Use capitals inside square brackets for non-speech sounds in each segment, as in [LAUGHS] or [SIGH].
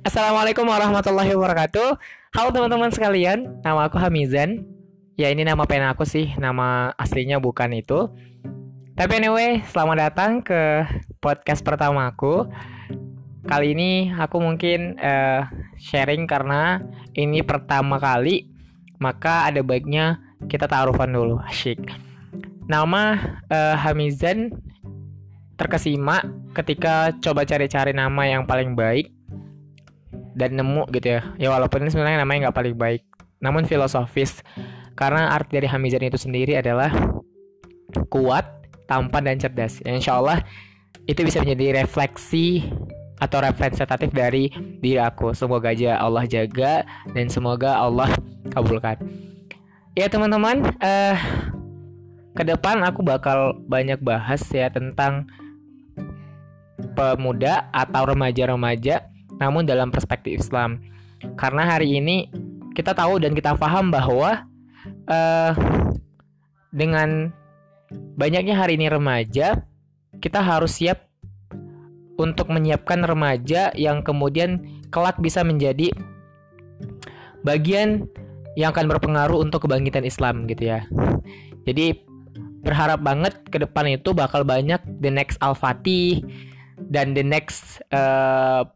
Assalamualaikum warahmatullahi wabarakatuh. Halo teman-teman sekalian, nama aku Hamizan. Ya ini nama pen aku sih, nama aslinya bukan itu. Tapi anyway, selamat datang ke podcast pertama aku. Kali ini aku mungkin uh, sharing karena ini pertama kali, maka ada baiknya kita taruhan dulu, asyik. Nama uh, Hamizan terkesima ketika coba cari-cari nama yang paling baik dan nemu gitu ya. Ya walaupun ini sebenarnya namanya nggak paling baik, namun filosofis karena arti dari Hamizan itu sendiri adalah kuat, tampan dan cerdas. Ya, insya Allah itu bisa menjadi refleksi atau representatif dari diri aku. Semoga aja Allah jaga dan semoga Allah kabulkan. Ya teman-teman, uh, ke depan aku bakal banyak bahas ya tentang pemuda atau remaja-remaja namun dalam perspektif Islam. Karena hari ini kita tahu dan kita paham bahwa uh, dengan banyaknya hari ini remaja, kita harus siap untuk menyiapkan remaja yang kemudian kelak bisa menjadi bagian yang akan berpengaruh untuk kebangkitan Islam gitu ya. Jadi berharap banget ke depan itu bakal banyak the next Al-Fatih dan the next uh,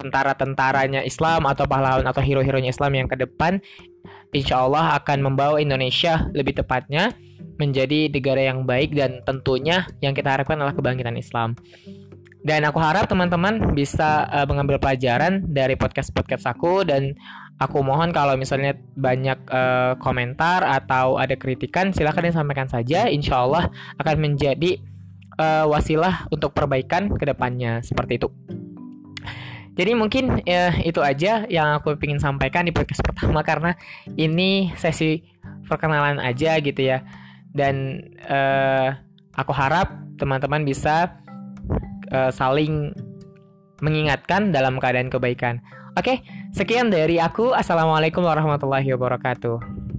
tentara-tentaranya Islam atau pahlawan atau hero-heronya Islam yang ke depan insya Allah akan membawa Indonesia lebih tepatnya menjadi negara yang baik dan tentunya yang kita harapkan adalah kebangkitan Islam. Dan aku harap teman-teman bisa uh, mengambil pelajaran dari podcast-podcast aku dan aku mohon kalau misalnya banyak uh, komentar atau ada kritikan silahkan disampaikan saja. Insya Allah akan menjadi uh, wasilah untuk perbaikan ke depannya seperti itu. Jadi mungkin ya, itu aja yang aku ingin sampaikan di podcast pertama [LAUGHS] karena ini sesi perkenalan aja gitu ya. Dan uh, aku harap teman-teman bisa uh, saling mengingatkan dalam keadaan kebaikan. Oke, sekian dari aku. Assalamualaikum warahmatullahi wabarakatuh.